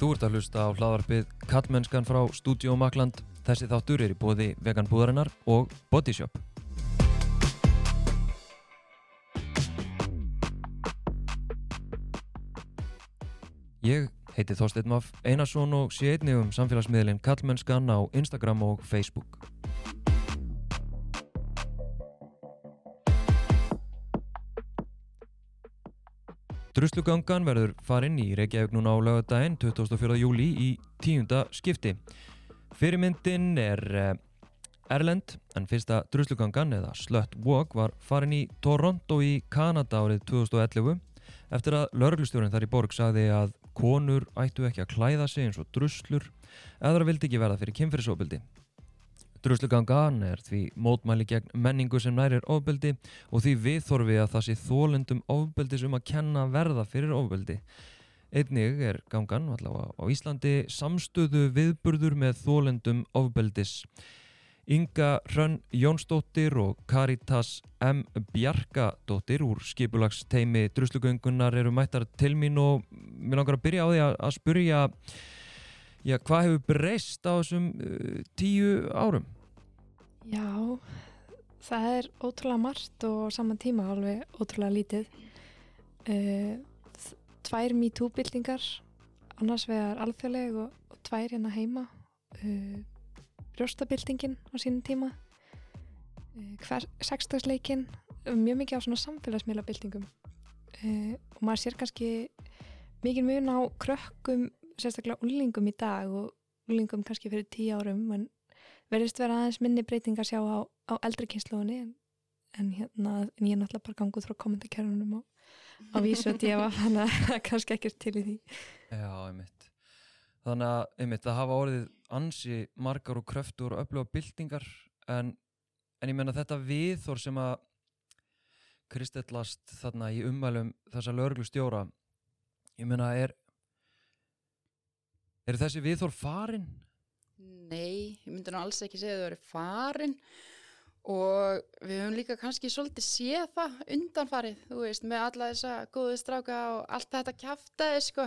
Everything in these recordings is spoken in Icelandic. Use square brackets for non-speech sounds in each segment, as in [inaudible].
Þú ert að hlusta á hlaðarpið Kallmennskan frá Studio Makland. Þessi þáttur er í bóði vegan búðarinnar og Bodyshop. Ég heiti Þorsteinn Maff Einarsson og sé einnig um samfélagsmiðlinn Kallmennskan á Instagram og Facebook. Druslugangan verður farinn í Reykjavík núna á lögadaginn 24. júli í tíunda skipti. Fyrirmyndin er eh, Erlend en fyrsta druslugangan eða Slut Walk var farinn í Toronto í Kanada árið 2011 eftir að lauruglustjórun þar í borg sagði að konur ættu ekki að klæða sig eins og druslur eða vildi ekki verða fyrir kynferðisofbildi. Druslugangan er því mótmæli gegn menningu sem nærir ofbeldi og því viðþorfi að það sé þólendum ofbeldis um að kenna verða fyrir ofbeldi. Einnig er gangan allavega á Íslandi samstöðu viðburður með þólendum ofbeldis. Inga Hrönn Jónsdóttir og Karitas M. Bjarkadóttir úr skipulagsteimi Druslugöngunar eru mættar til mín og mér langar að byrja á því að spurja Já, hvað hefur breyst á þessum uh, tíu árum? Já, það er ótrúlega margt og saman tíma alveg ótrúlega lítið. Uh, tvær MeToo-bildingar, annars vegar alþjóðleg og, og tvær hérna heima. Uh, brjóstabildingin á sínum tíma. Uh, Sextagsleikin, mjög mikið á svona samfélagsmiðlabildingum. Uh, og maður sér kannski mikið mun á krökkum sérstaklega úlingum í dag og úlingum kannski fyrir tíu árum en verðist vera aðeins minni breyting að sjá á, á eldri kynsluðunni en, en hérna, en ég er náttúrulega bara ganguð frá kommentarkerfunum á, á vísu og djefa [laughs] þannig að það er kannski ekkert til í því. Já, einmitt. Þannig að, einmitt, það hafa orðið ansi margar og kröftur og öfluga byltingar en, en ég menna þetta viðþór sem að kristallast þarna í umælum þessa löglu stjóra ég menna er Er þessi viðþór farin? Nei, ég myndi nú alls ekki segja að það eru farin. Og við höfum líka kannski svolítið séð það undanfarið, þú veist, með alla þessa góðu stráka og allt þetta kæftæði, sko,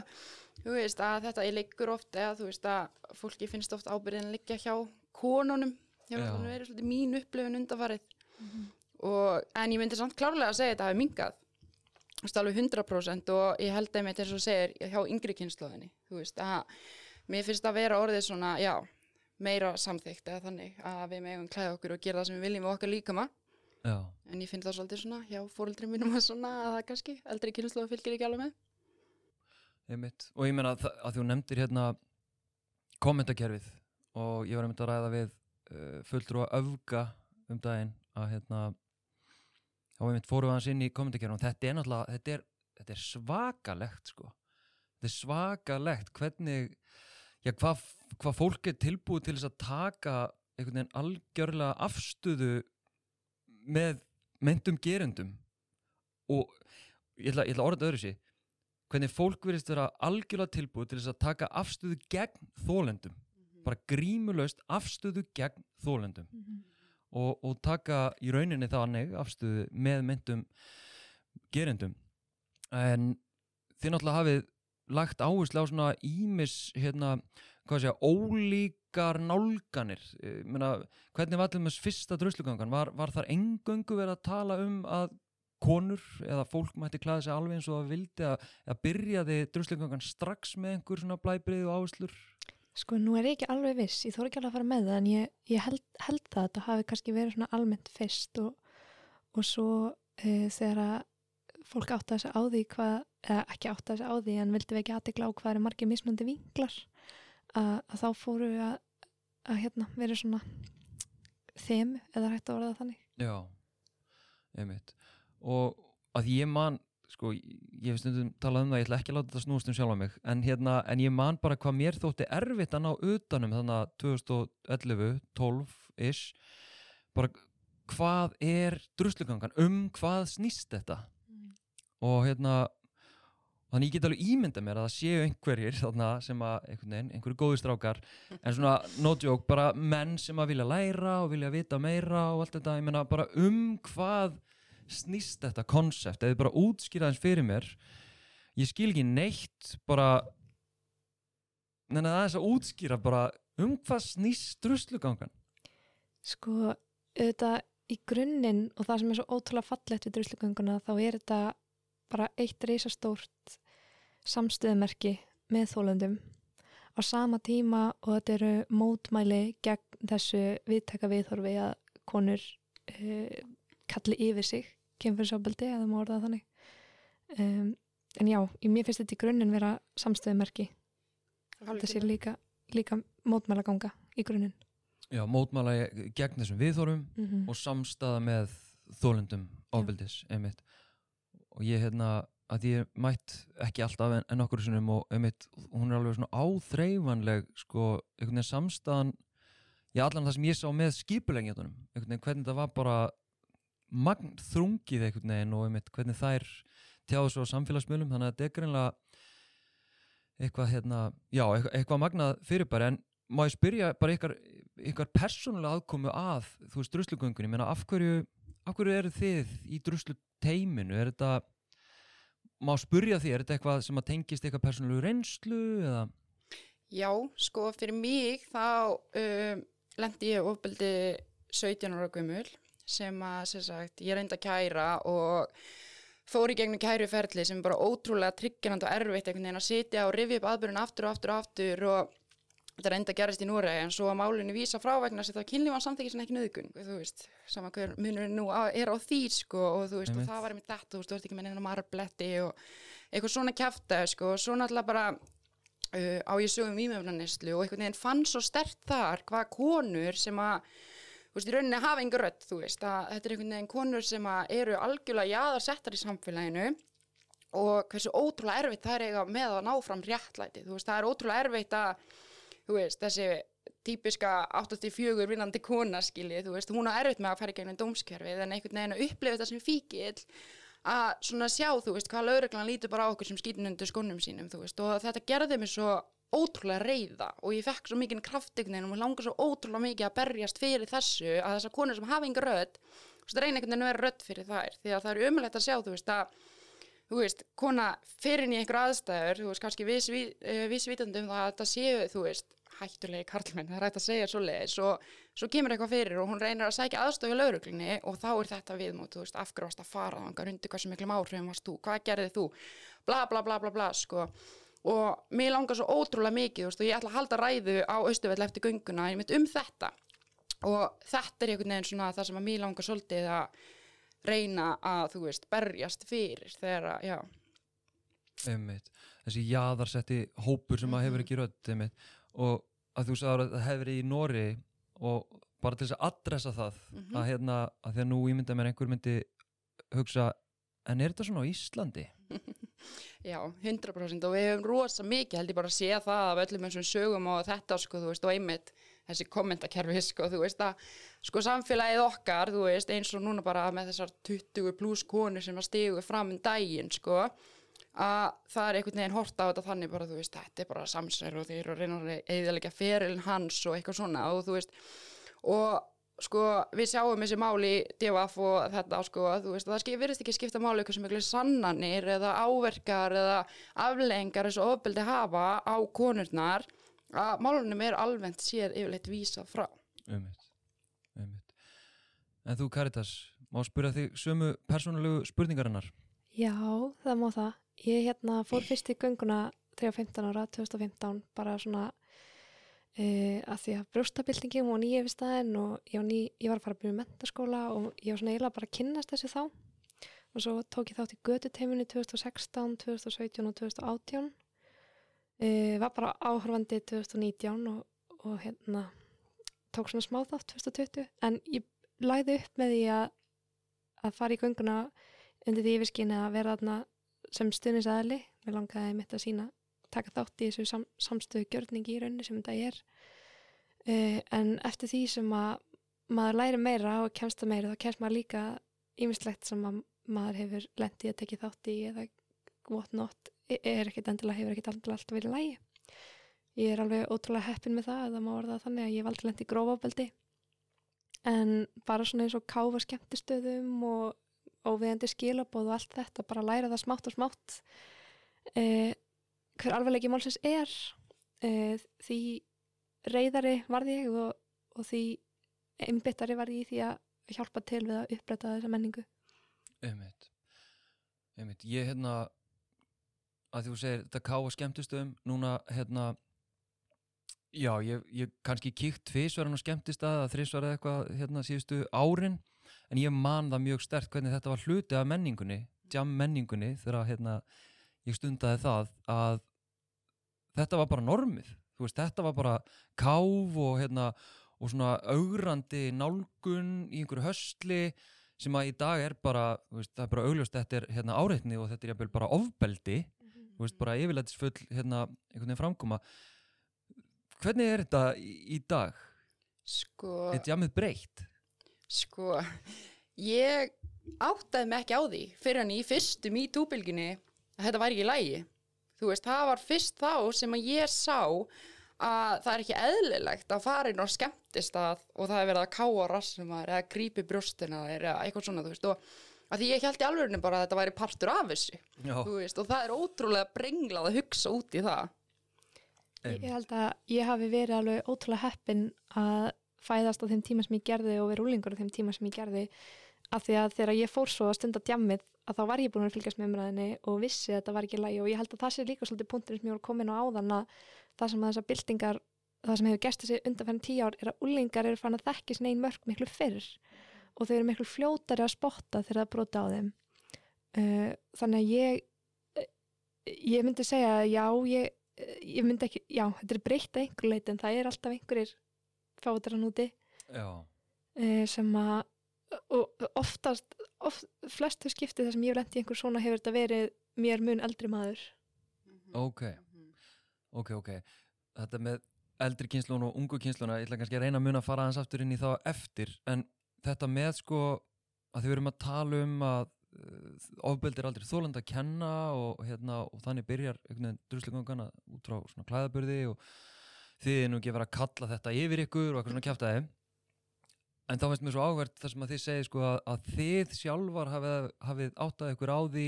þú veist, að þetta er leikur oft eða þú veist að fólki finnst oft ábyrðin að liggja hjá konunum, hefur það verið svolítið mín upplifun undanfarið. Mm -hmm. og en ég myndi samt klárlega að segja að þetta hafi mingað, þú veist, alveg 100% og ég held að með þess að segja hjá yngri kynnslóðinni, þú veist, að mér finnst að vera orðið svona, já, meira samþygt eða þannig að við megum klæða okkur og gera það sem við viljum og okkar líka maður. Já. En ég finn það svolítið svona, já, fóröldri mínum að svona að það kannski, eldri kynnslóðu fylgir ekki alveg með. Ég mitt, og ég menna að, að þú nefndir hérna kommentakerfið og ég var mynda að ræða við uh, fulltrú að öfga um daginn að hérna, þá ég mitt fóru við hans inn í kommentakerfið og þetta er náttúrulega, þetta er, þetta er svakalegt sko, þetta er svakalegt hvernig já, hvað hva fólk er tilbúið til þess að taka einhvern veginn algjörlega afstöðu með myndum gerendum? Og ég ætla, ég ætla að orða öðru sér hvernig fólk verist vera algjörlega tilbúið til þess að taka afstöðu gegn þólendum mm -hmm. bara grímulöst afstöðu gegn þólendum mm -hmm. og, og taka í rauninni þannig afstöðu með myndum gerendum. En þið náttúrulega hafið lagt áherslu á svona ímis hérna, hvað að ólíkar nálganir. Meina, hvernig var og með fyrsta dröslugangan var, var þar engöngu verið að tala um að konur eða fólk mætti klæða sig alveg eins og að vildi að, að byrjaði dröslugangan strax með einhver svona blæbrið og áherslur? Sko nú er ég ekki alveg viss, ég þór ekki alveg að fara með það en ég, ég held, held það að þetta hafi kannski verið svona almennt fyrst og, og svo e, þegar að fólk átti að segja á því hvað eða ekki átt að þessi á því en vildi við ekki aðtegla á hvað eru margir mismunandi vinklar. Að, að þá fóru við að, að hérna, vera svona þeim eða hægt að orða þannig. Já, einmitt. Og að ég man sko, ég hef stundum talað um það ég ætla ekki að láta þetta snúast um sjálf á mig en, hérna, en ég man bara hvað mér þótti erfitt að ná utanum þannig að 2011 12-ish bara hvað er druslugangan um hvað snýst þetta. Og hérna Þannig ég get alveg ímynda mér að það séu einhverjir þarna sem að, einhvern veginn, einhverju góði strákar en svona, no joke, bara menn sem að vilja læra og vilja vita meira og allt þetta, ég menna bara um hvað snýst þetta konsept, eða bara útskýraðins fyrir mér ég skil ekki neitt bara neina það er þess að útskýra bara um hvað snýst druslugangan? Sko, auðvitað í grunninn og það sem er svo ótrúlega fallegt við druslugönguna þá er þetta bara eitt reysastórt samstöðumerki með þólöndum á sama tíma og þetta eru mótmæli gegn þessu viðtaka viðhorfi að konur uh, kalli yfir sig kemfyrirsofbeldi eða það þannig. Um, en já, í mér finnst þetta í grunninn vera samstöðumerki. Þetta sé líka, líka mótmæla ganga í grunninn. Já, mótmæla gegn þessum viðþórum mm -hmm. og samstaða með þólundum ofbeldis, einmitt og ég hérna, að ég mætt ekki alltaf en, en okkur sinnum og einmitt, hún er alveg svona áþreifanleg sko, einhvern veginn samstaðan já, allan það sem ég sá með skipulengjatunum einhvern veginn, hvernig það var bara magn þrungið einhvern veginn og einmitt, hvernig þær tjáðu svo samfélagsmiðlum, þannig að þetta er greinlega eitthvað hérna, já, eitthvað, eitthvað magnað fyrirbæri. En má ég spyrja bara ykkar, ykkar persónulega aðkomu að, þú veist, druslugöngunni menna, af hverju, hverju eru þið í druslu teiminu, er þetta má spyrja því, er þetta eitthvað sem að tengist eitthvað persónulegu reynslu eða? Já, sko, fyrir mig þá um, lendi ég ofbeldi 17 ára gömul sem að, sem sagt, ég reyndi að kæra og fór í gegnum kæruferðli sem bara ótrúlega tryggjand og erfitt einhvern veginn að sitja og rifja upp aðbyrjun aftur og aftur og aftur og þetta reynda að gerast í Núrei en svo að málinu vísa frá vegna að þetta kynlífan samþekki sem ekki nöðgun þú veist, sama hver munurinn nú á, er á því sko og þú veist og það var einmitt þetta, þú veist, þú ert ekki með neina marbletti og eitthvað svona kjafta sko og svo náttúrulega bara uh, á ég sögum ímjöfnanislu og einhvern veginn fann svo stert þar hvað konur sem að þú veist, í rauninni hafa enga rödd, þú veist að þetta er einhvern veginn konur sem að eru algjörlega jaðarsettar í samfélaginu og hversu ótrúlega erfitt það er eiga með að ná fram réttlæti, þú veist, það er ótrúlega erfitt að, þú veist, þessi típiska 84 vinnandi kona skilji, þú veist, hún á erfitt með að fara í gegnum dómskerfið en einhvern veginn að upplifa þetta sem fíkil að svona sjá, þú veist, hvað lauruglan lítur bara á okkur sem skýtin undir skónum sínum, þú veist, og þetta gerði mig svo ótrúlega reyða og ég fekk svo mikið kraft einhvern veginn og mér langar svo ótrúlega mikið að berjast fyrir þessu að þessar konur sem hafa enga rödd, þú veist, reyna einhvern veginn að vera rödd fyrir þær, því að það er umlægt að sjá, þú veist, að þú veist, kona fyrir inn í einhver aðstæður, þú veist, kannski vísvitandi um það að þetta séu, þú veist, hættulegi karlmenn, það er hægt að segja svo leiðis og svo kemur eitthvað fyrir og hún reynir að sækja aðstöðu lauruglinni og þá er þetta viðmót, þú veist, afgrafast að fara þangar undir hversu miklum áhrifum varst þú, hvað gerðið þú, bla bla bla bla bla, sko. Og mér langar svo ótrúlega mikið, þú veist, og ég ætla að halda ræðu á Östuvell eftir gönguna, ég mynd um þetta. Og þetta er einhvern veginn svona það sem að mér langar svolítið að reyna að, þú veist, berjast fyrir þegar að, já, Einmitt. Þessi jaðarsetti hópur sem að hefur ekki rödd og að þú sagður að það hefur í Nóri og bara til þess að adressa það Mhm. að hérna, að því að nú ímynda mér einhver myndi hugsa en er þetta svona á Íslandi? [laughs] Já, 100% og við hefum rosa mikið held ég bara að sé það af öllum þessum sögum og þetta sko, þú veist, og einmitt þessi kommentakerfi, sko, þú veist að sko samfélagið okkar, þú veist, eins og núna bara með þessar 20 pluss konur sem að stigu fram um daginn, sko að það er einhvern veginn hort á þetta þannig bara, þú veist, þetta er bara samsæri og þeir eru að reyna að eðalega ferilin hans og eitthvað svona og þú veist, og sko við sjáum þessi máli DFF og þetta sko þú veist það skip, virðist ekki skipta máli eitthvað sem eitthvað sannanir eða áverkar eða aflengar eins og ofbeldi hafa á konurnar að málunum er almennt séð yfirleitt vísa frá Einmitt. Einmitt. En þú Karitas, má spyrja þig sömu persónulegu spurningarinnar? Já, það má það. Ég hérna fór fyrst í gönguna þegar ég var 15 ára, 2015, bara svona uh, að því að brjóstabildingin var nýja við staðinn og ég var, ný, ég var að fara að byrja mentaskóla og ég var svona eiginlega bara að kynnast þessu þá og svo tók ég þátt í göduteiminu 2016, 2017 og 2018 uh, var bara áhörfandi 2019 og, og hérna tók svona smá þátt 2020 en ég læði upp með því að að fara í gönguna undir því yfirskinni að vera þarna sem stuðnisaðli, mér langaði mitt að sína taka þátt í þessu sam, samstöðu gjörningi í rauninni sem þetta er. Uh, en eftir því sem að maður læri meira og kemst það meira þá kemst maður líka ýmislegt sem að maður hefur lendið að tekið þátt í eða what not er ekkert endilega, hefur ekkert endilega alltaf verið lægi ég er alveg ótrúlega heppin með það eða má það þannig að ég valdi lendi grófabeldi en bara svona eins og káfa skemmtistöðum og óviðandi skilabóð og allt þetta, bara læra það smátt og smátt eh, hver alvegleiki málsins er uh, því reyðari varði ég og, og því einbyttari varði ég því að hjálpa til við að uppræta þessa menningu Einmitt. Einmitt. Ég hérna að þú segir þetta ká að skemmtistöðum. Núna hérna já, ég, ég kannski kíkt tvisverðan á skemmtistað að þrisverða eitthvað hérna síðustu árin en ég man það mjög stert hvernig þetta var hluti af menningunni, jam menningunni þegar hérna ég stundaði það að þetta var bara normið, þú veist, þetta var bara káf og hérna og svona augrandi nálgun í einhverju höstli sem að í dag er bara, veist, það er bara augljóst þetta er hérna áreitni og þetta er bara ofbeldi, þú veist, bara yfirleitisfull hérna einhvern veginn framkoma hvernig er þetta í, í dag? Sko, Er þetta jamið breytt? sko, ég áttaði mig ekki á því fyrir hann í fyrstu MeToo-bylginni að þetta væri ekki í lægi. Þú veist, það var fyrst þá sem að ég sá að það er ekki eðlilegt að fara inn á skemmtistað og það er verið að káa rassum að eða grípi brjóstina eða eitthvað svona, þú veist, og að því ég held í alvegurinu bara að þetta væri partur af þessu, veist, og það er ótrúlega brenglað að hugsa út í það. Ég held að ég hafi verið alveg ótrúlega heppin að fæðast á þeim tíma sem ég gerði og vera úlingur á þeim tíma sem ég gerði af því að þegar ég fór svo að stunda djammið að þá var ég búin að fylgjast með umræðinni og vissi að þetta var ekki lægi og ég held að það sé líka svolítið punktur sem ég var komin á áðan að það sem að þessar byltingar það sem hefur gerst þessi undanfærin tíu ár er að úlingar eru fann að þekki sinna einn mörg miklu fyrr og þau eru miklu fljótari að spotta þegar það brota á þeim. Uh, þannig að ég ég myndi segja að já ég, ég myndi ekki, já, þetta er breytt að einhver leit en það er alltaf einhverjir fátar hann úti. Já, uh, sem að og oftast, oft, flestu skipti þar sem ég hef lent í einhver svona hefur þetta verið mér mun eldri maður. Ok. Ok, ok. Þetta með eldri kynslun og ungu kynsluna ég ætla kannski að reyna að muna að fara aðeins aftur inn í þá eftir en þetta með sko að þau verum að tala um að uh, ofbeldi er aldrei þóland að kenna og, hérna, og þannig byrjar druslegangana út frá svona klæðaburði og þið er nú ekki að vera að kalla þetta yfir ykkur og eitthvað svona kjaftaði. En þá finnst mér svo áhvert þar sem að þið segið sko að, að þið sjálfar hafið, hafið áttað ykkur á því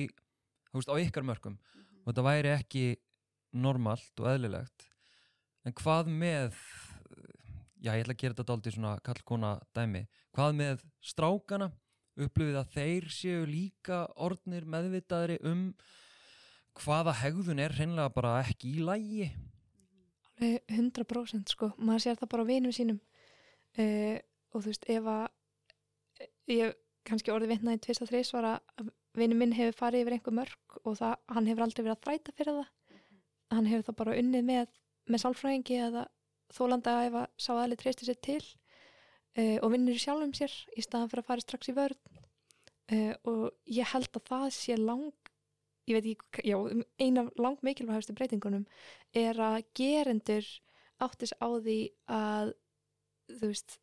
veist, á ykkar mörgum og þetta væri ekki normalt og eðlilegt. En hvað með já, ég ætla að gera þetta aldrei svona kallkona dæmi, hvað með strákana, upplifið að þeir séu líka orðnir meðvitaðri um hvaða hegðun er hreinlega bara ekki í lægi alveg 100% sko, maður sér það bara á vinum sínum. Uh, og þú veist ef að ég kannski orðið vitnaði tvist að þreys var að vinur minn hefur farið yfir einhver mörg og það, hann hefur aldrei verið að þræta fyrir það. Hann hefur það bara unnið með með sálfræðingi eða þólanda ef að sá aðlið treysti sér til uh, og vinnur sjálfum sér í staðan fyrir að fara strax í vörn uh, og ég held að það sé lang ég veit ekki, já, eina lang mikilvægastu breytingunum er að gerendur áttis á því að þú veist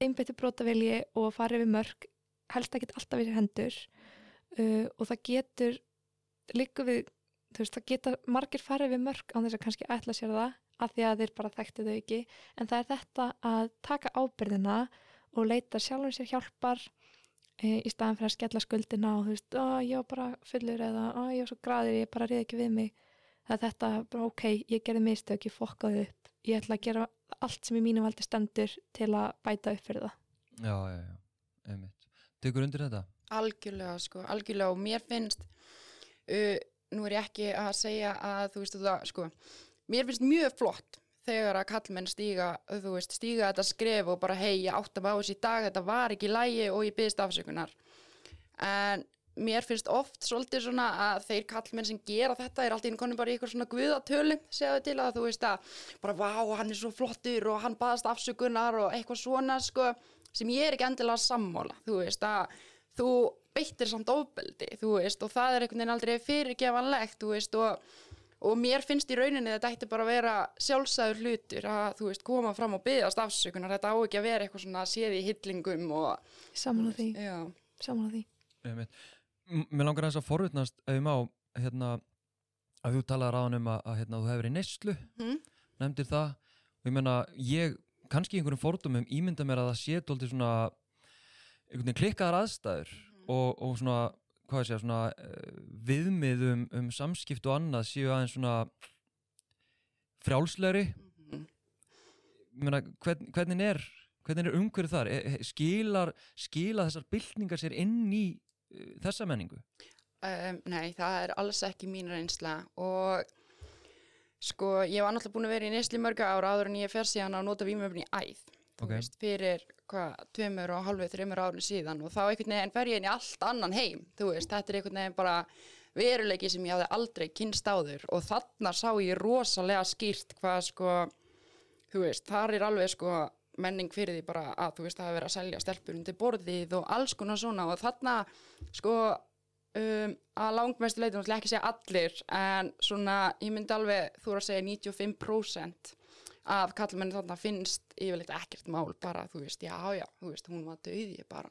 einbyttu brotavilji og fara yfir mörg helst ekki alltaf við hendur uh, og það getur líka við, þú veist, það geta margir fara yfir mörg án þess að kannski ætla sér það af því að þeir bara þekkti þau ekki. En það er þetta að taka ábyrðina og leita sjálfum sér hjálpar e, í staðan fyrir að skella skuldina og þú veist, ó, ég var bara fullur eða ó, ég var svo graður, ég bara reyði ekki við mig. Það er þetta, bara ok, ég gerði mistök ég fokkaði upp, ég ætla að gera allt sem í mínu valdi stendur til að bæta upp fyrir það. Já, já, já, einmitt. Tekur undir þetta? Algjörlega, sko, algjörlega. Og mér finnst, uh, nú er ég ekki að segja að þú veist það, sko, mér finnst mjög flott þegar að kallmenn stíga, þú veist, stíga þetta skref og bara hei, ég átta mig á þessi dag, þetta var ekki í lægi og ég byggðist afsökunar. En mér finnst oft svolítið svona að þeir kallmenn sem gera þetta er alltaf innkonum bara í eitthvað svona guðatölum, segja til að þú veist að bara vá, hann er svo flottur og hann baðast afsökunar og eitthvað svona, sko, sem ég er ekki endilega sammála, þú veist að þú beittir samt ofbeldi, þú veist, og það er einhvern veginn aldrei fyrirgefanlegt, þú veist, og, og mér finnst í rauninni þetta ætti bara að vera sjálfsæður hlutur að, þú veist, koma fram og byggast afsökunar, þetta á ekki að vera eitthvað svona séð í hillingum og, saman á því, já, saman á því Mér langar aðeins að forvitnast ef ég má, hérna, að þú talaði ráðan um að, að hérna, þú hefur verið í neyslu, hm? nefndir það. Og ég meina, ég kannski í einhverjum fordumum ímynda mér að það sé dóldi svona einhvern veginn klikkaðar aðstæður og, og svona, hvað ég segja, svona uh, viðmið um, um samskipt og annað séu aðeins svona frjálslegri. Mhm. Ég meina, hvern, hvernig er hvernig er umhverju þar? E- e- skilar, skila þessar byltingar sér inn í uh, þessa menningu? Um, nei, það er alls ekki mín reynsla og sko, ég var náttúrulega búin að vera í nesli mörga ára áður en ég fer síðan að nota vímöfni í æð, þú Ok. veist, fyrir hvað, tveimur og hálfu, þreimur árið síðan og þá einhvern veginn fer ég inn í allt annan heim, þú veist, þetta er einhvern veginn bara veruleiki sem ég hafði aldrei kynst áður og þarna sá ég rosalega skýrt hvað sko, þú veist, þar er alveg sko menning fyrir því bara að þú veist það að vera að selja stelpur undir borðið og alls konar svona og þarna sko um, að langmestu leitum náttúrulega ekki segja allir en svona ég myndi alveg þú að segja 95% af kallmenni þarna finnst yfirleitt ekkert mál bara þú veist já já þú veist hún var döið ég bara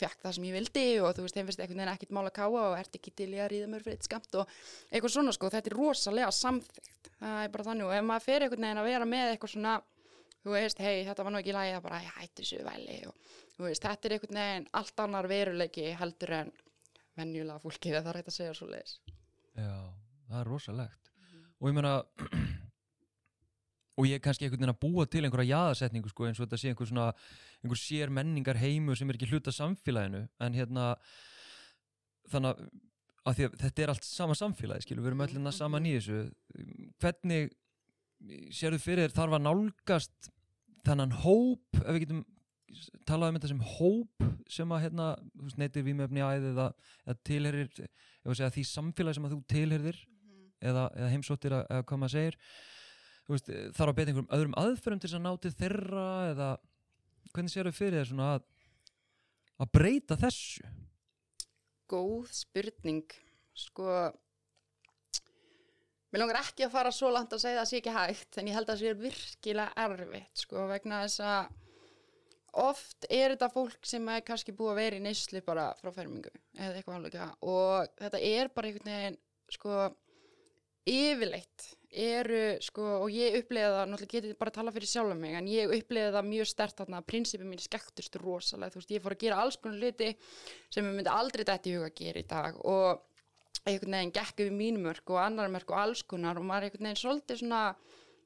fekk það sem ég vildi og þú veist þeim finnst einhvern veginn ekkert mál að káa og ert ekki til í að ríða mér fyrir eitt skamt og eitthvað svona sko þetta er rosalega samþygt það er bara þannig og ef maður fer einhvern veginn að vera með eitthvað svona þú veist, hei, þetta var nú ekki í lagi, það bara, ég hætti þessu væli og þú veist, þetta er einhvern veginn allt annar veruleiki heldur en venjulega fólkið, það er hægt að segja svo leiðis. Já, það er rosalegt og ég meina [clears throat] og ég er kannski einhvern veginn að búa til einhverja jaðarsetningu sko eins og þetta sé einhver svona einhver sér menningar heimur sem er ekki hluta samfélaginu. En hérna þannig að, að að þetta er allt sama samfélagi skilur, við erum öll hérna saman í þessu. Hvernig sérðu fyrir þér þarf að nálgast þennan hóp ef við getum talað um þetta sem hóp sem að hérna, þú veist, neytir vímöfni æði eða, eða tilherir ef að segja því samfélagi sem að þú tilherir eða, eða heimsóttir að- eða hvað maður segir þú veist, þarf að beita einhverjum öðrum aðferðum til þess að ná til þeirra eða hvernig sér þau fyrir þér svona að að breyta þessu? Góð spurning, sko, mér langar ekki að fara svo langt að segja að það sé ekki hægt, en ég held að það sé virkilega erfitt, sko, vegna þess að oft er þetta fólk sem er kannski búið að vera í neyslu bara frá fermingu eða eitthvað alveg og þetta er bara einhvern veginn sko yfirleitt eru sko og ég upplega það, náttúrulega getið bara að tala fyrir sjálf mig en ég upplega það mjög stert þarna að prinsipið mín skektust rosalega. Þú veist ég fór að gera alls konar hluti sem ég myndi aldrei dætt í huga að gera í dag og einhvern veginn gekk við mínum mörk og annar mörk og alls konar og maður einhvern veginn svolítið svona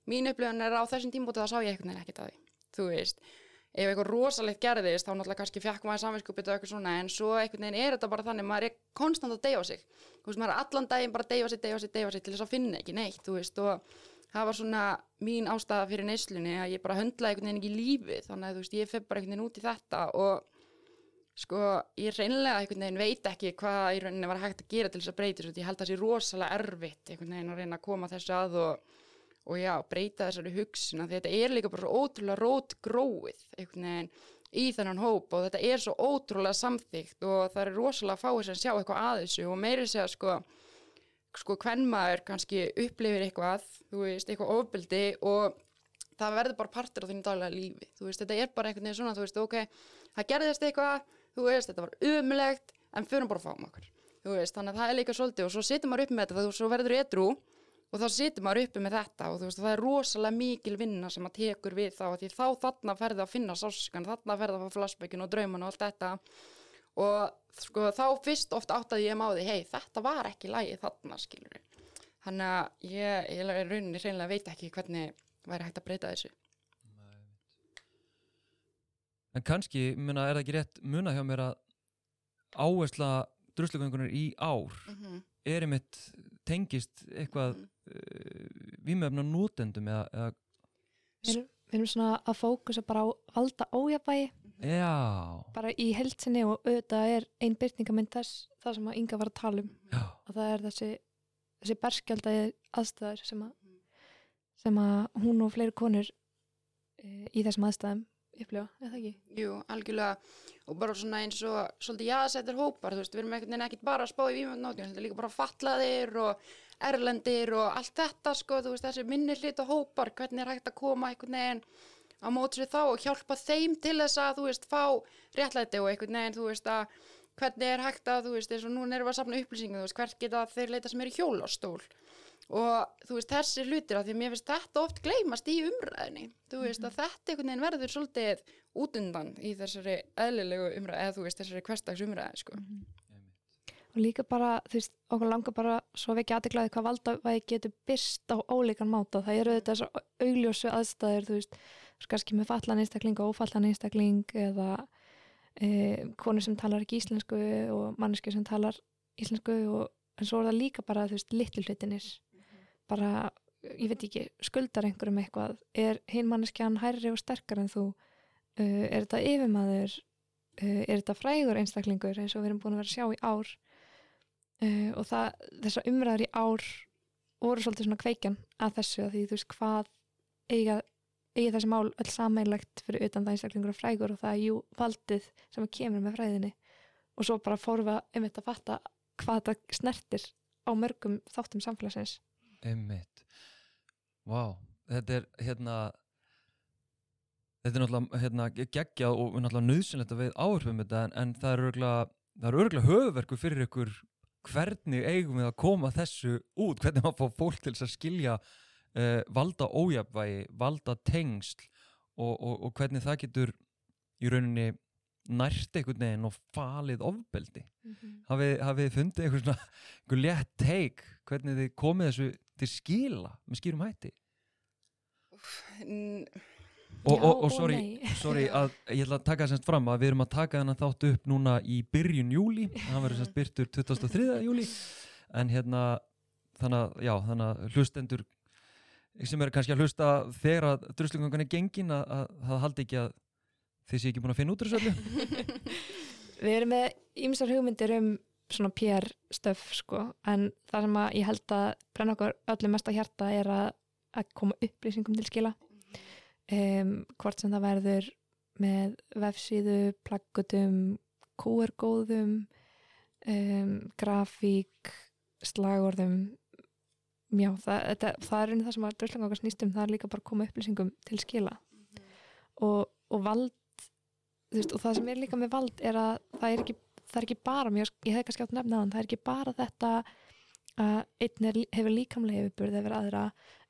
mín upplifun er á þessum tímbúti þá sá ég einhvern veginn ekkert að því þú veist ef eitthvað rosalegt gerðist þá náttúrulega kannski fekk maður samvinskupið og eitthvað svona en svo einhvern veginn er þetta bara þannig maður er konstant að deyfa sig. Þú veist maður er allan daginn bara að deyfa sig, deyfa sig, deyfa sig til þess að finna ekki neitt þú veist og það var svona mín ástæða fyrir neyslunni að ég bara höndlaði einhvern veginn ekki lífið þannig að þú veist ég fef bara einhvern veginn út í þetta og sko ég reynilega einhvern veginn veit ekki hvað rauninni var hægt að gera til þess að breyta þessu ég held að það sé rosalega erfitt einhvern veginn að reyna að koma þessu að og og já, breyta þessari hugsun að þetta er líka bara svo ótrúlega rót gróið í þennan hóp og þetta er svo ótrúlega samþygt og það er rosalega fáið sem sjá eitthvað að þessu og meiri segja sko sko hvern maður kannski upplifir eitthvað þú veist, eitthvað ofbeldi og það verður bara partur á þínu daglega lífi. Þú veist, þetta er bara einhvern veginn svona þú veist, ok, það gerðist eitthvað þú veist, þetta var umlegt en fyrir bara fáum okkur. Þú veist, þannig að það er líka svolítið og svo situr maður upp með þetta, þú svo verður edru og þá situr maður uppi með þetta og þú veist, það er rosalega mikil vinna sem maður tekur við þá, því þá þarna ferði að finna sáskan, þarna ferði að fá flashbackin og drauman og allt þetta. Og sko, þá fyrst oft áttaði ég máði, hei, þetta var ekki lægi þarna, skilur þannig að ég, ég er rauninni reynilega veit ekki hvernig væri hægt að breyta þessu. En kannski, muna, er það ekki rétt muna hjá mér að áhersla druslugöngunar í ár mm -hmm. er einmitt tengist eitthvað Mhm. uh, vímöfna nótendum eða, eða Við erum, við erum svona að fókusa bara á valda ójafvægi já, bara í heldsinni og auðvitað er ein byrtingamind þess það sem að Inga var að tala um. Já, og það er þessi, þessi berskjaldæði aðstæður sem að, sem að hún og fleiri konur e, í þessum aðstæðum upplifa, eða ekki? Jú, algjörlega og bara svona eins og svolítið jaðsettir hópar, þú veist, við erum einhvern veginn ekkert bara að spá í vímöndnótjum, þetta er líka bara fallaðir og erlendir og allt þetta sko, þú veist, þessi minni hlut og hópar, hvernig er hægt að koma einhvern veginn á móts við þá og hjálpa þeim til þess að, þú veist, fá réttlæti og einhvern veginn, þú veist, að hvernig er hægt að, þú veist, eins og núna erum við að safna upplýsingum, þú veist, hvert geta þeir leita sem er í hjólastól og þú veist, þessi hlutir að því að mér finnst þetta oft gleymast í umræðinni, þú veist, að þetta einhvern veginn verður svolítið út undan í þessari eðlilegu umræði, eða þú veist, þessari hverstags umræði, sko. Og og líka bara, þú veist, okkur langar bara svo við ekki aðeiglaði hvað valdavægi getur byrst á ólíkan máta, það eru þetta þessar augljósu aðstæður, þú veist kannski með fallan einstakling og ófallan einstakling eða e, konur sem talar ekki íslensku og manneski sem talar íslensku og, en svo er það líka bara, þú veist, litlu hlutinir bara, ég veit ekki skuldar einhverjum eitthvað, er hinn manneskjan hærri og sterkar en þú? Uh, er þetta yfirmaður? Uh, er þetta frægur einstaklingur eins og við erum búin að vera að sjá í ár? Uh, og það, þessar umræður í ár voru svolítið svona kveikjan að þessu að því þú veist hvað eiga, eiga þessi mál öll sammeilegt fyrir utan það einstaklingur og frægur og það er jú valdið sem kemur með fræðinni. Og svo bara fórum við um þetta að fatta hvað þetta snertir á mörgum þáttum samfélagsins Einmitt. Vá, þetta er hérna þetta er náttúrulega hérna, geggjað og náttúrulega nöðsynlegt að við áhrifum þetta en, en það er örgulega er höfverku fyrir ykkur hvernig eigum við að koma þessu út, hvernig maður fá fólk til að skilja uh, valda ójafvægi, valda tengsl og, og, og hvernig það getur í rauninni nært einhvern veginn og falið ofbeldi. Mm -hmm. hafið, þið fundið einhver svona einhver létt teik hvernig þið komið þessu til skila með skýrum hætti? Og, og, og sorry, [laughs] sorry að ég ætla að taka semst fram að við erum að taka þennan þátt upp núna í byrjun júli hann verður semst byrtur 23. júli en hérna þannig að, já, þannig að hlustendur sem eru kannski að hlusta þegar að druslingangan er gengin að það haldi ekki að þið sé ekki búin að finna út úr þessu öllu? [laughs] Við erum með ýmsar hugmyndir um svona PR stöf sko en það sem að ég held að brenna okkur öllu mest á hjarta er að, að koma upplýsingum til skila. Um, hvort sem það verður með vefsíðu, plaggutum QR-góðum um, grafík slagorðum. Já, það, þetta, það er einu það sem að dröslega okkar snýst um, það er líka bara að koma upplýsingum til skila. Og, og vald veist, og það sem er líka með vald er að það er ekki, það er ekki bara mjög, ég hef kannski átt nefna þann, það er ekki bara þetta að einn er, hefur líkamlega yfirbyrði yfir aðra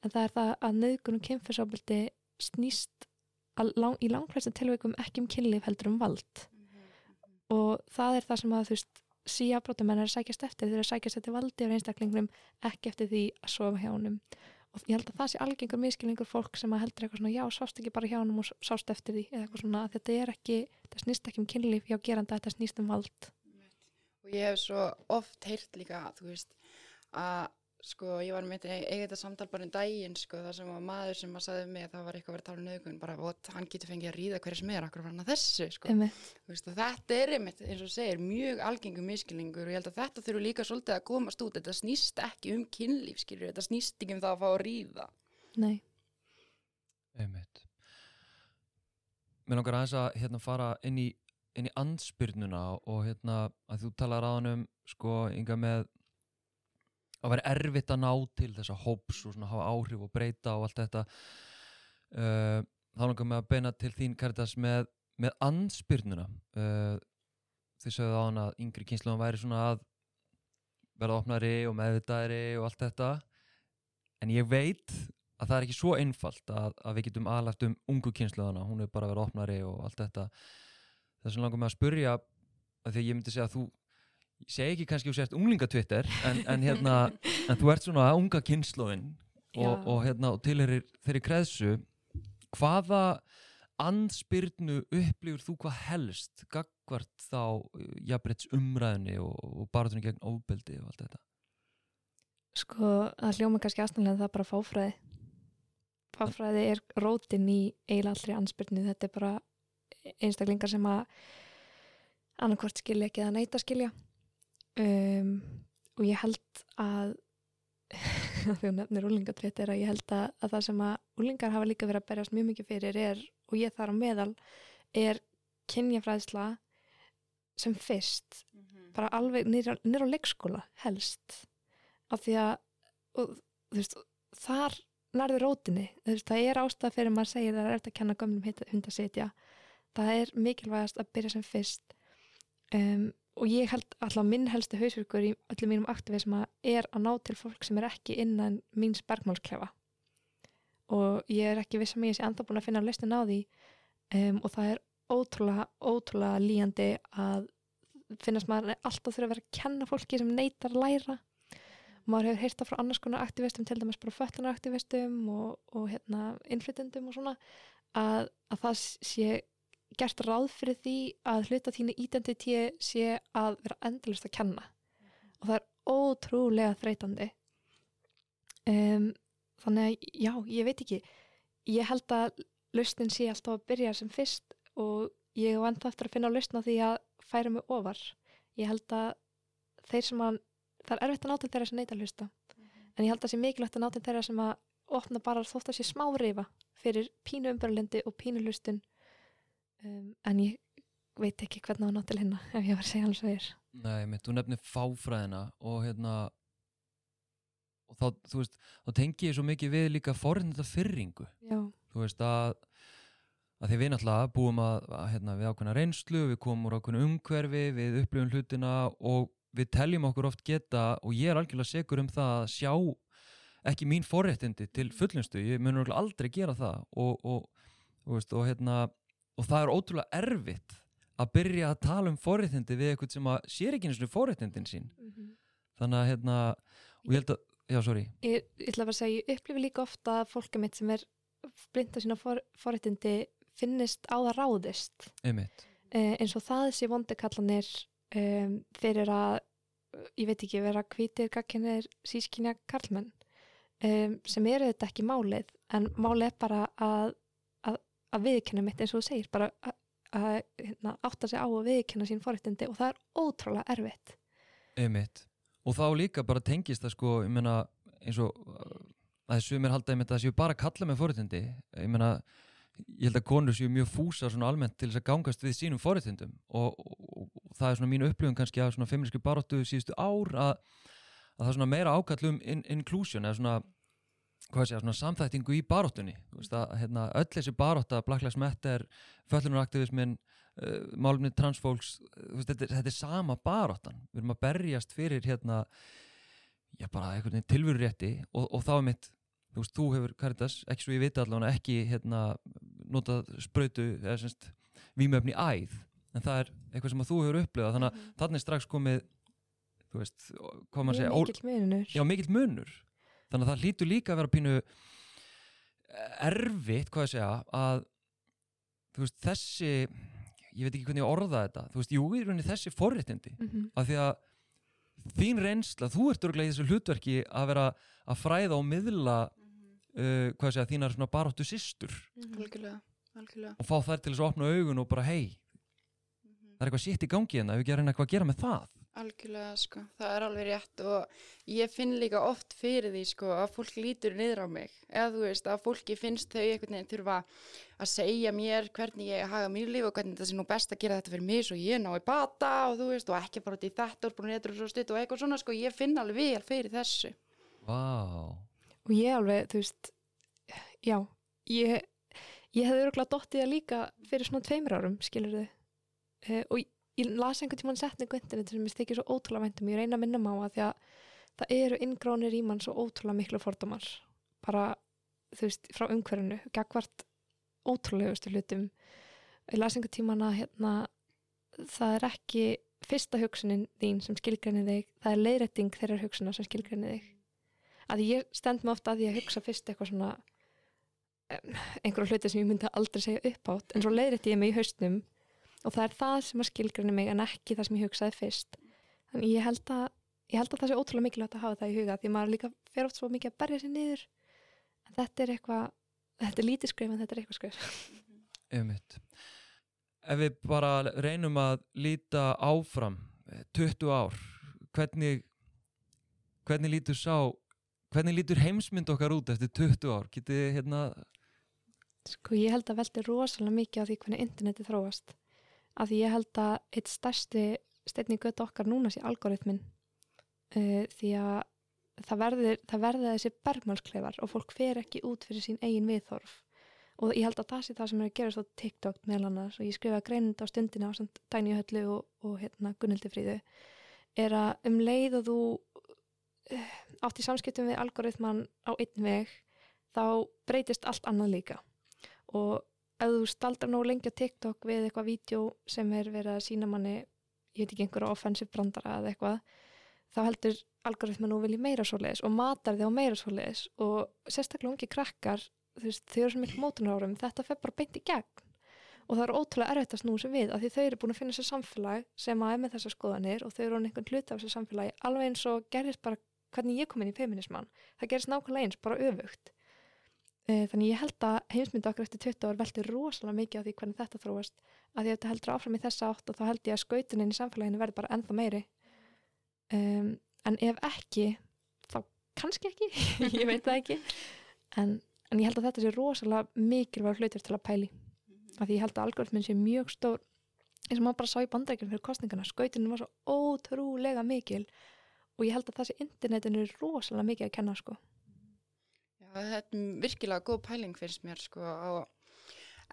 en það er það að nöðgun og kynfyrsofbildi snýst lang, í langflestum tilveikum ekki um kynlíf heldur um vald. Og það er það sem að þú veist síabrótumenn er að sækjast eftir þeir eru að sækjast eftir valdi af einstaklingnum ekki eftir því að sofa hjá honum og ég held að það sé algengur miskilningur fólk sem að heldur eitthvað svona já, sást ekki bara hjá honum og sást eftir því eða eitthvað svona, þetta er ekki það snýst ekki um kynlíf hjá geranda, þetta snýst um vald. Og ég hef svo oft heyrt líka þú veist að sko ég var með eiga þetta samtal bara um daginn sko það sem var maður sem að sagði mig að það var eitthvað verið að tala um nöðgun bara og hann getur fengið að ríða hverja sem er akkur var hann að þessu? Sko. Einmitt. Þú veist, og þetta er einmitt eins og segir mjög algengum miskilningur og ég held að þetta þurfu líka svolítið að komast út. Þetta snýst ekki um kynlíf skilur þetta snýst ekki um það að fá að ríða. Nei, Einmitt. Mér langar aðeins að hérna, fara inn í, inn í ansbyrnuna og hérna, að þú talar á hann um sko, ynga með að vera erfitt að ná til þessa hóps og svona hafa áhrif og breyta og allt þetta. Uh, þá langar mig að beina til þín Karitas með, með ansbyrnuna uh, þið sögðu á hann að yngri kynsluðan væri svona að verða opnari og meðvitaðri og allt þetta. En ég veit að það er ekki svo einfalt að, að við getum aðlægt um ungu kynsluðana, hún er bara vera opnari og allt þetta. Þess vegna langar mig að spurja að því að ég myndi segja að þú ég segi ekki kannski að þú sért unglingatwitter en, en hérna, en þú ert svona unga kynsluðin og, og hérna og tilherir þeirri kreðsu hvaða andspyrnu upplifur þú hvað helst gagvart þá jafnbreyts umræðinni og, og baratunni gegn ofbeldi og allt þetta? Sko, það hljóma kannski aðstæðanlega það er bara fáfræði. Fáfræði er rótin í eiginlega allri ansbyrnu, þetta er bara einstaklingar sem að annarkvort skilja ekki að skilja um, og ég held að [laughs] þegar þú nefnir úlingatveit er að ég held að, að það sem að úlingar hafa líka verið að berjast mjög mikið fyrir er, og ég þar á meðal er kynjafræðsla sem fyrst. Bara alveg nýr á leikskóla helst. Af því að og, veist, þar nærður rótinni, veist, það er ástæða fyrir maður að það er eftir að kenna gömlum hund að sitja það er mikilvægast að byrja sem fyrst. Um, og ég held alltaf minn helsti hausverkur í öllum mínum aktivisma er að ná til fólk sem er ekki innan míns bergmálsklefa. Og ég er ekki viss að mig ég sé enda búin að finna listin á því um, og það er ótrúlega, ótrúlega líjandi að finnast maður alltaf þurfa að vera að kenna fólki sem neytar að læra. Maður hefur heyrt það frá annars konar aktivistum til dæmis bara fötlunaraktivistum og, og hérna, innflytendum og svona að, að það sé gert ráð fyrir því að hluta þínu identité sé að vera endalist að kenna. Og það er ótrúlega þreytandi. Um, þannig að já, ég veit ekki. Ég held að lausnin sé alltaf að byrja sem fyrst og ég er ennþá eftir að finna lausna því að færa mig ofar. Ég held að þeir sem að það er erfitt að ná til þeirra sem neyta að hlusta. En ég held að það sé mikilvægt að ná til þeirra sem að opna bara þótt að sé smá rifa fyrir pínu umbörlendi og pínu hlustun um, en ég veit ekki hvernig að ná til hérna ef ég var að segja alls að ég er. Nei, mitt, þú nefnir fáfræðina og hérna og þá, þú veist, þá tengi ég svo mikið við líka forðinda fyrringu já, þú veist að að því við náttúrulega búum að, að hérna, við ákveðna reynslu, við komum úr ákveðna umhverfi við upplifum hlutina og við teljum okkur oft geta og ég er algjörlega segur um það að sjá ekki mín forréttindi til fullunstu ég mun örugglega aldrei gera það og, og, og, veist, og, hérna, og það er ótrúlega erfitt að byrja að tala um forréttindi við eitthvað sem að sér ekki eins og forréttindin sín. Þannig að hérna og ég held að, já sorry. Ég, ég ætla bara að segja, ég upplifi líka ofta að fólka mitt sem er blind á sína for, forréttindi finnist á það ráðist. Einmitt, eh, eins og það sé vondikallanir um, fyrir að ég veit ekki, vera hvítir gagkinnir sískinja karlmenn um, sem eru þetta ekki málið. En málið er bara að að, að viðkenna mitt eins og þú segir bara að, að hérna, átta sig á að viðkenna sín forréttindi og það er ótrúlega erfitt. Einmitt. Og þá líka bara tengist það sko meina eins og uh, að þessu mér halda einmitt að það séu bara að kalla með forréttindi. Ég meina ég held að konur séu mjög fúsa svona almennt til þess að gangast við sínum forréttindum. Og, og, og það er svona mínu upplifun kannski af svona feministki baróttu síðustu ár að, að það er svona meira ákallum in, inclusion eða svona sé, samþættingu í baróttunni að hérna, öll þessi barótta Black Lives Matter, föllunaraaktivismin uh, málumni transfólks veist, þetta, þetta er sama baróttan við erum að berjast fyrir hérna tilverurétti og, og þá er mitt þú veist, þú hefur Caritas, ekki svo ég vita allavega ekki hérna notað sprautu eða semst vímöfni í æð. En það er eitthvað sem þú hefur upplifað. Þannig að þannig er strax komið þú veist, hvað maður segja mikill munur þannig að það hlýtur líka að vera pínu eh, erfitt, hvað ég segja að veist, þessi ég veit ekki hvernig ég orða þetta þú veist, jú, í rauninni þessi forréttindi. Mm af því að þín reynsla, þú ert örglega í þessu hlutverki að vera að fræða og miðla uh, hvað ég segja, þínar svona baróttu systur. Algjörlega, algjörlega. Og fá þær til þess að opna augun og bara hei, það er eitthvað sétt í gangi en það hefur ekki að reyna eitthvað að gera með það Algjörlega, sko, það er alveg rétt og ég finn líka oft fyrir því, sko, að fólk lítur niður á mig. Eða þú veist, að fólki finnst þau einhvern veginn þurfa að segja mér hvernig ég haga mínu líf og hvernig það sé nú best að gera þetta fyrir mig svo ég ná í bata og þú veist, og ekki bara út í þetta og búin að eitthvað svo stutt og eitthvað svona, sko, ég finn alveg vel fyrir þessu. Vá, og ég alveg, þú veist já, ég ég hefði örgulega dottið það líka fyrir svona tveimur árum, skilur þið uh, og ég, ég las einhvern tímann setningu á internet sem ég stekir svo ótrúlega væntum ég reyna að minna að því að það eru inngrónir í mann svo ótrúlega miklu fordómar. Bara, þú veist, frá umhverfinu gagvart ótrúlegustu hlutum. Ég las einhvern tímann að hérna, það er ekki fyrsta hugsunin þín sem skilgreinir þig það er leiðrætting þeirra hugsuna sem skilgreinir þig. Að ég stend mig ofta að að hugsa fyrst eitthvað svona em, einhverja hluti sem ég myndi aldrei segja upp átt en svo leiðrætti ég mig í haustnum og það er það sem að skilgrinni mig en ekki það sem ég hugsaði fyrst. Þannig ég held að ég held að það sé ótrúlega mikilvægt að hafa það í huga því maður líka fer oft svo mikið að berja sér niður. En þetta er eitthvað þetta er lítið skrif en þetta er eitthvað skrif einmitt. Ef við bara reynum að líta áfram eh, 20 ár hvernig hvernig lítur sá hvernig lítur heimsmynd okkar út eftir 20 ár? Getið hérna Sko ég held að veldi rosalega mikið á því hvernig interneti þróast. Því ég held að eitt stærsti steinni gött okkar núna sé algoritmin. Uh, því að það verður, það verður þessi bergmálsklefar og fólk fer ekki út fyrir sín eigin viðþorf. Og ég held að það sé það sem er að gera svo TikTok meðal annars og ég skrifa greinund á stundina á samt Dæni Höllu og, og hérna Gunnildi Fríðu er að um leið og þú uh, átt í samskiptum við algoritman á einn veg þá breytist allt annað líka og ef þú staldar nóg lengi á TikTok við eitthvað vídeo sem er verið að sína manni ég veit ekki einhverja offensive brandara eða eitthvað þá heldur algoritma nú vilji meira svoleiðis og matar þig á meira svoleiðis og sérstaklega ungi krakkar þau eru svo miklu mótunar árum þetta fer bara beint í gegn. Og það er ótrúlega erfitt að snúa sem við af því þau eru búin að finna sér samfélag sem að er með þessar skoðanir og þau eru einhvern hluti af þessu samfélagi alveg eins og gerðist bara hvernig ég kom inn í feminisman það gerðist nákvæmlega eins, bara öfugt þannig ég held að heimsmynda okkur eftir 20 ár veltur rosalega mikið á því hvernig þetta þróast. Að því að þetta heldur áfram í þessa átt og þá held ég að skautunin í samfélaginu verður bara ennþá meiri. Um, en ef ekki þá kannski ekki [laughs] ég veit það ekki. En, en ég held að þetta sé rosalega mikilvæg hlutur til að pæli af því ég held að algoritminn sé mjög stór. Eins og maður bara sá í bandrækjum fyrir kostningana skautunin var svo ótrúlega mikil og ég held að það sé internetinu rosalega mikið að kenna sko Já, þetta er virkilega góð pæling finnst mér sko og,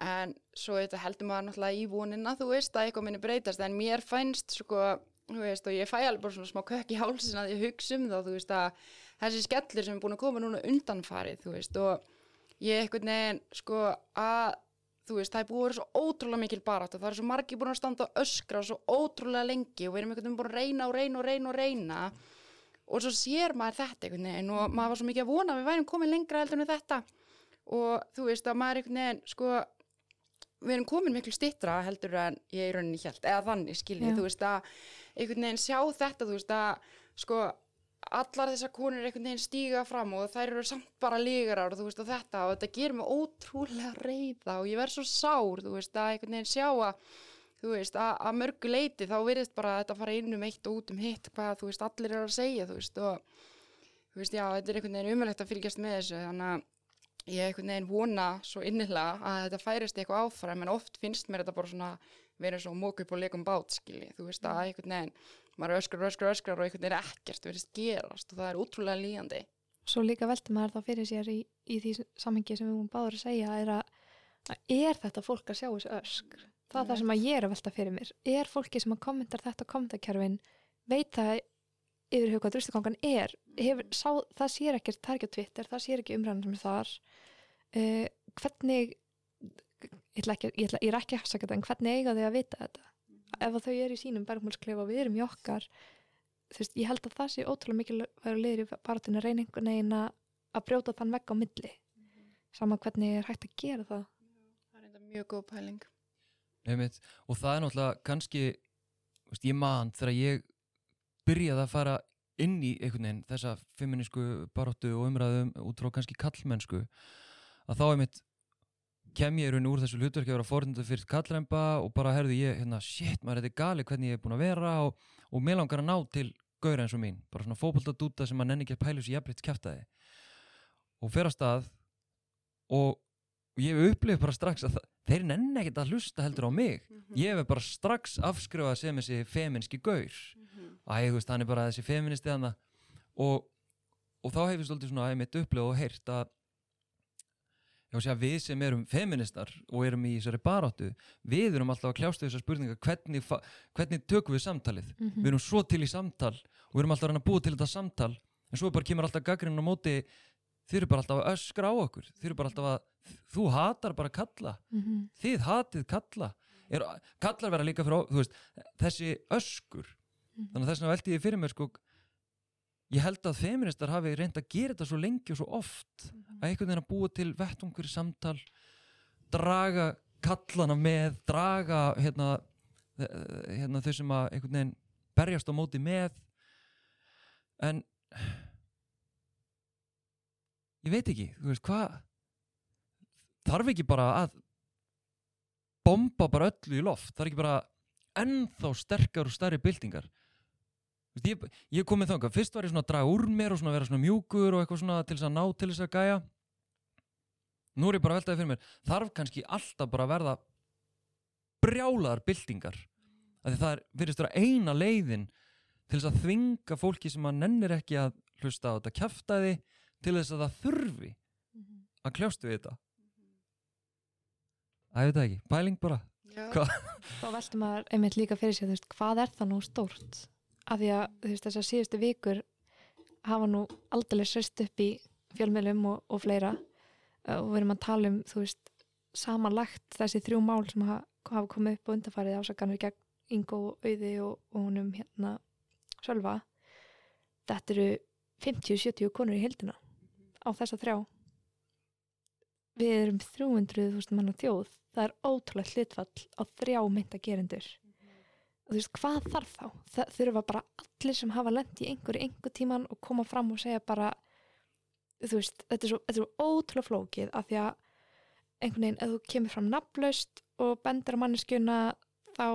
en svo þetta heldur maður náttúrulega í vonina þú veist að eitthvað minni breytast en mér fænst sko þú veist og ég fæ alveg bara svona smá kökk í hálsin að ég hugsa um þá þú veist að þessi skellir sem er búin að koma núna undanfarið þú veist og ég eitthvað neginn sko að þú veist það er búin að vera svo ótrúlega mikil barátt og það er svo margir búin að standa og öskra svo ótrúlega lengi og við erum eitthvað búin að reyna og reyna og reyna og reyna og svo sér maður þetta einhvern veginn og maður var svo mikið að vona að við værum komin lengra heldur en þetta. Og þú veist að maður einhvern veginn sko við erum komin miklu stittra heldur en ég í rauninni hjælt eða þannig skiljið, þú veist að einhvern veginn sjá þetta, þú veist að sko allar þessar konur einhvern veginn stíga fram og þær eru samt bara lígarar og þú veist og þetta og þetta gerir mig ótrúlega reyða og ég verð svo sár, þú veist að einhvern veginn sjá að þú veist, að, að mörgu leiti þá virðist bara að þetta fara inn um eitt og út um hitt hvað, þú veist, allir eru að segja, þú veist og, þú veist, já, þetta er einhvern veginn umöðlegt að fylgjast með þessu, þannig að ég einhvern veginn vona svo innilega að þetta færist eitthvað áfram, en oft finnst mér þetta bara svona verið svo mók upp og leikum bát, skilji, þú veist, að einhvern veginn maður öskrar, öskrar, öskrar og einhvern veginn ekkert verðist gerast og það er útrúlega líjandi Svo líka veldur maður þá fyrir sér í, í því samhengi sem við múum báður að segja er að, að er þetta fólk að sjá þessu öskr? Það er það sem að ég er að velta fyrir mér. Er fólki sem að kommentar þetta kommentarkerfin, veit það yfir hug hvað drustikongan er? Hefur, sá, það sér ekkert, það er ekki á Twitter, það sér ekki umræðan sem er þar. Uh, hvernig, ég, ekki, ég, ætla, ég er ekki að hafsaka þetta, en hvernig eiga þau að vita þetta? Ef að þau eru í sínum bergmálsklefa og við erum í okkar, þú veist, ég held að það sé ótrúlega mikilvægur að reyna einhvern veginn að að brjóta þann vegg á milli. Sama hvernig er hægt að gera það. það er enda mjög góð pæling Einmitt. og það er náttúrulega kannski veist, ég man þegar ég byrjaði að fara inn í veginn þessa feminísku baróttu og umræðum út frá kannski kallmennsku að þá einmitt kem ég raun úr þessu hlutverki að vera fórhundu fyrir kallremba og bara herðu ég hérna shit maður þetta er gali hvernig ég er búin að vera og, og mér langar að ná til gauðra eins og mín bara svona fótboltadúta sem maður nenni ekki að pælu sér jafnleitt kæftæði og fer að stað og ég hef upplifið bara strax að það, þeir nenni ekkert að hlusta heldur á mig. Ég hef bara strax afskrifað sem þessi feminski gaur. Æ, þú veist, hann er bara þessi feministi og, og þá hef ég stoltið svona einmitt upplifað og heyrt að segja, við sem erum feministar og erum í þessari baráttu við erum alltaf að kljást við þessar spurningar hvernig, hvernig tökum við samtalið? Mhm. við erum svo til í samtal og við erum alltaf að búa til þetta samtal en svo bara kemur alltaf gaggrinn á móti þið eru bara alltaf að öskra á okkur. Þið eru bara alltaf að, þú hatar bara kalla. Mm þið hatið kalla. Er, kallar vera líka fyrir, veist þessi öskur. Mhm. þannig að þess vegna velti ég fyrir mér sko ég held að feministar hafi reynd að gera þetta svo lengi og svo oft að einhvern veginn að búa til vettungur samtal draga kallana með draga hérna, hérna þau sem að einhvern veginn berjast á móti með. En ég veit ekki, þú veist hvað þarf ekki bara að bomba bara öllu í loft? Er ekki bara ennþá sterkar og stærri veist, ég, ég kom með þangað, fyrst var ég svona að draga úr mér og svona vera svona mjúkur og eitthvað svona til þess að ná til þess að gæja. Nú er ég bara að veltaði fyrir mér. Þarf kannski alltaf bara að verða brjálaðar byltingar? Af því það er virðist vera eina leiðin til þess að þvinga fólki sem að nennir ekki að hlusta á þetta kjaftaði til þess að það þurfi að kljást við þetta. Að ég veit ekki, pæling bara. [laughs] Þá veltum maður einmitt líka fyrir þú veist, hvað er það nú stórt? Af því að veist, þessar síðustu vikur hafa nú aldrei sérst upp í fjölmiðlum og, og fleira. Og við erum að tala um veist, samanlagt þessi þrjú mál sem hafa, hafa komið upp og undarfarið ásakanir gegn Ingo Auði og, og honum hérna Sölva. Þetta eru 50-70 konur í heildina á þessa þrjá. Við erum 300.000 manna þjóð. Það er ótrúlega hlutfall á þrjá mynda gerendur og þú veist, hvað þarf þá? Það þurfa bara allir sem hafa lent í einhverju einhver tíman og koma fram og segja bara þú veist, þetta er svo, þetta er svo ótrúlega flókið af því að einhvern veginn, ef þú kemur fram nafnlaust og bendir á manneskjuna þá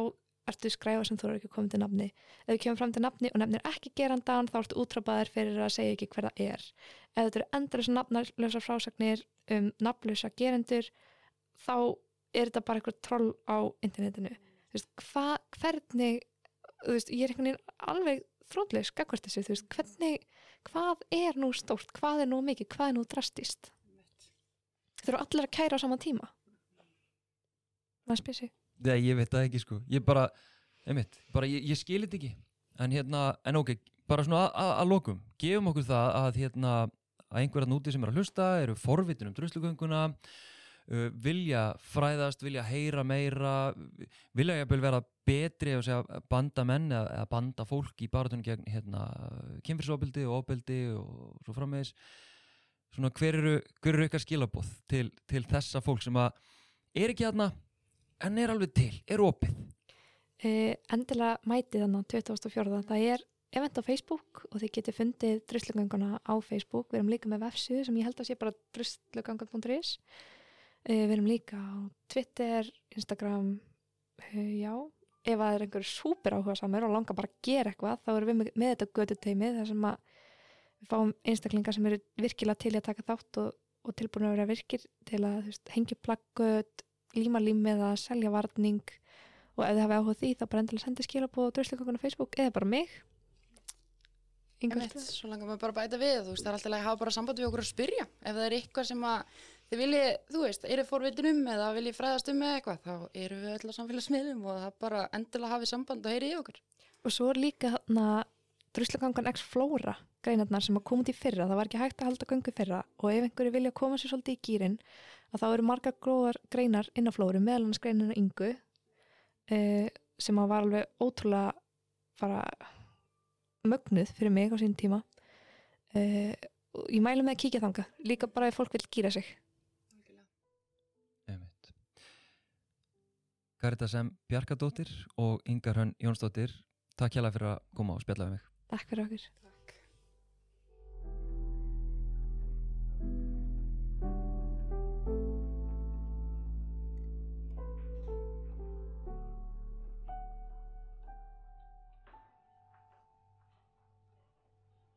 ertu skræfa sem þú eru ekki komið til nafni. Ef þú kemur fram til nafni og nefnir ekki gerandan þá ertu útrápaðir fyrir að segja ekki hver það er. Ef þetta eru endurlega nafnlösa frásagnir um nafnlösa gerendur þá er þetta bara eitthvað troll á internetinu. Þú veist, hva, hvernig þú veist, ég er einhvern veginn alveg þrótlega skakvart þessu, þú veist, hvernig hvað er nú stórt, hvað er nú mikið hvað er nú drastist þú eru allir að kæra á sama tíma? Maður spyr sig Nei, ég veit það ekki sko. Ég bara, einmitt, bara ég, ég skil þetta ekki. En hérna, en ok, bara svona að- að að lokum Gefum okkur það að hérna að einhverja núti sem er að hlusta eru forvitin um druslugönguna uh, vilja fræðast, vilja heyra meira vilja jafnvel vera betri að segja, banda menn eða, banda fólk í baratunum gegn hérna, kynfyrsofbildi og ofbildi og svo frammeðis svona hver eru, hver eru ykkar skilabóð til, til þessa fólk sem að er ekki hérna en er alveg til, er opið? Uh, endilega mætið þannig 2004 það er event á Facebook og þið getið fundið druslugönguna á Facebook. Við erum líka með vefsíðu sem ég held að sé bara druslugangan.is uh, við erum líka á Twitter Instagram uh, já, ef að það er einhver súper áhuga samur og langar bara að gera eitthvað þá erum við með, með þetta götu teimi þar sem að við fáum einstaklingar sem eru virkilega til að taka þátt og, og tilbúin að vera virkir til að hengja plaggöt líma lím eða selja varning og ef þið hafið áhuga því þá bara endilega sendi skila på dröslugönguna á Facebook eða bara mig. Einmitt, svo langar maður bara að bæta við þú veist, það er alltaf að hafa bara samband við okkur að spyrja. Ef það er eitthvað sem að þið viljið, þú veist, eru forvitin um eða viljið fræðast um með eitthvað, þá eru við öll á samfélagsmiðlum og það bara endilega hafið samband og heyri í okkur. og svo er líka þarna druslugangan X Flóra greinarnar sem að koma út í fyrra það var ekki hægt að halda göngu fyrra og ef einhverju vilja koma sér svolítið í gýrin að þá eru margar gróðar greinar inn á Flóru meðal annars greinina yngu eh, sem að var alveg ótrúlega bara mögnuð fyrir mig á sín tíma. Eh, og ég mælu með að kíkja þanga líka bara ef fólk vil gýra sig. Einmitt. Karita sem Bjarkadóttir og Ingar Hönn Jónsdóttir takk hjá fyrir að koma og spjalla við mig. Takk fyrir okkur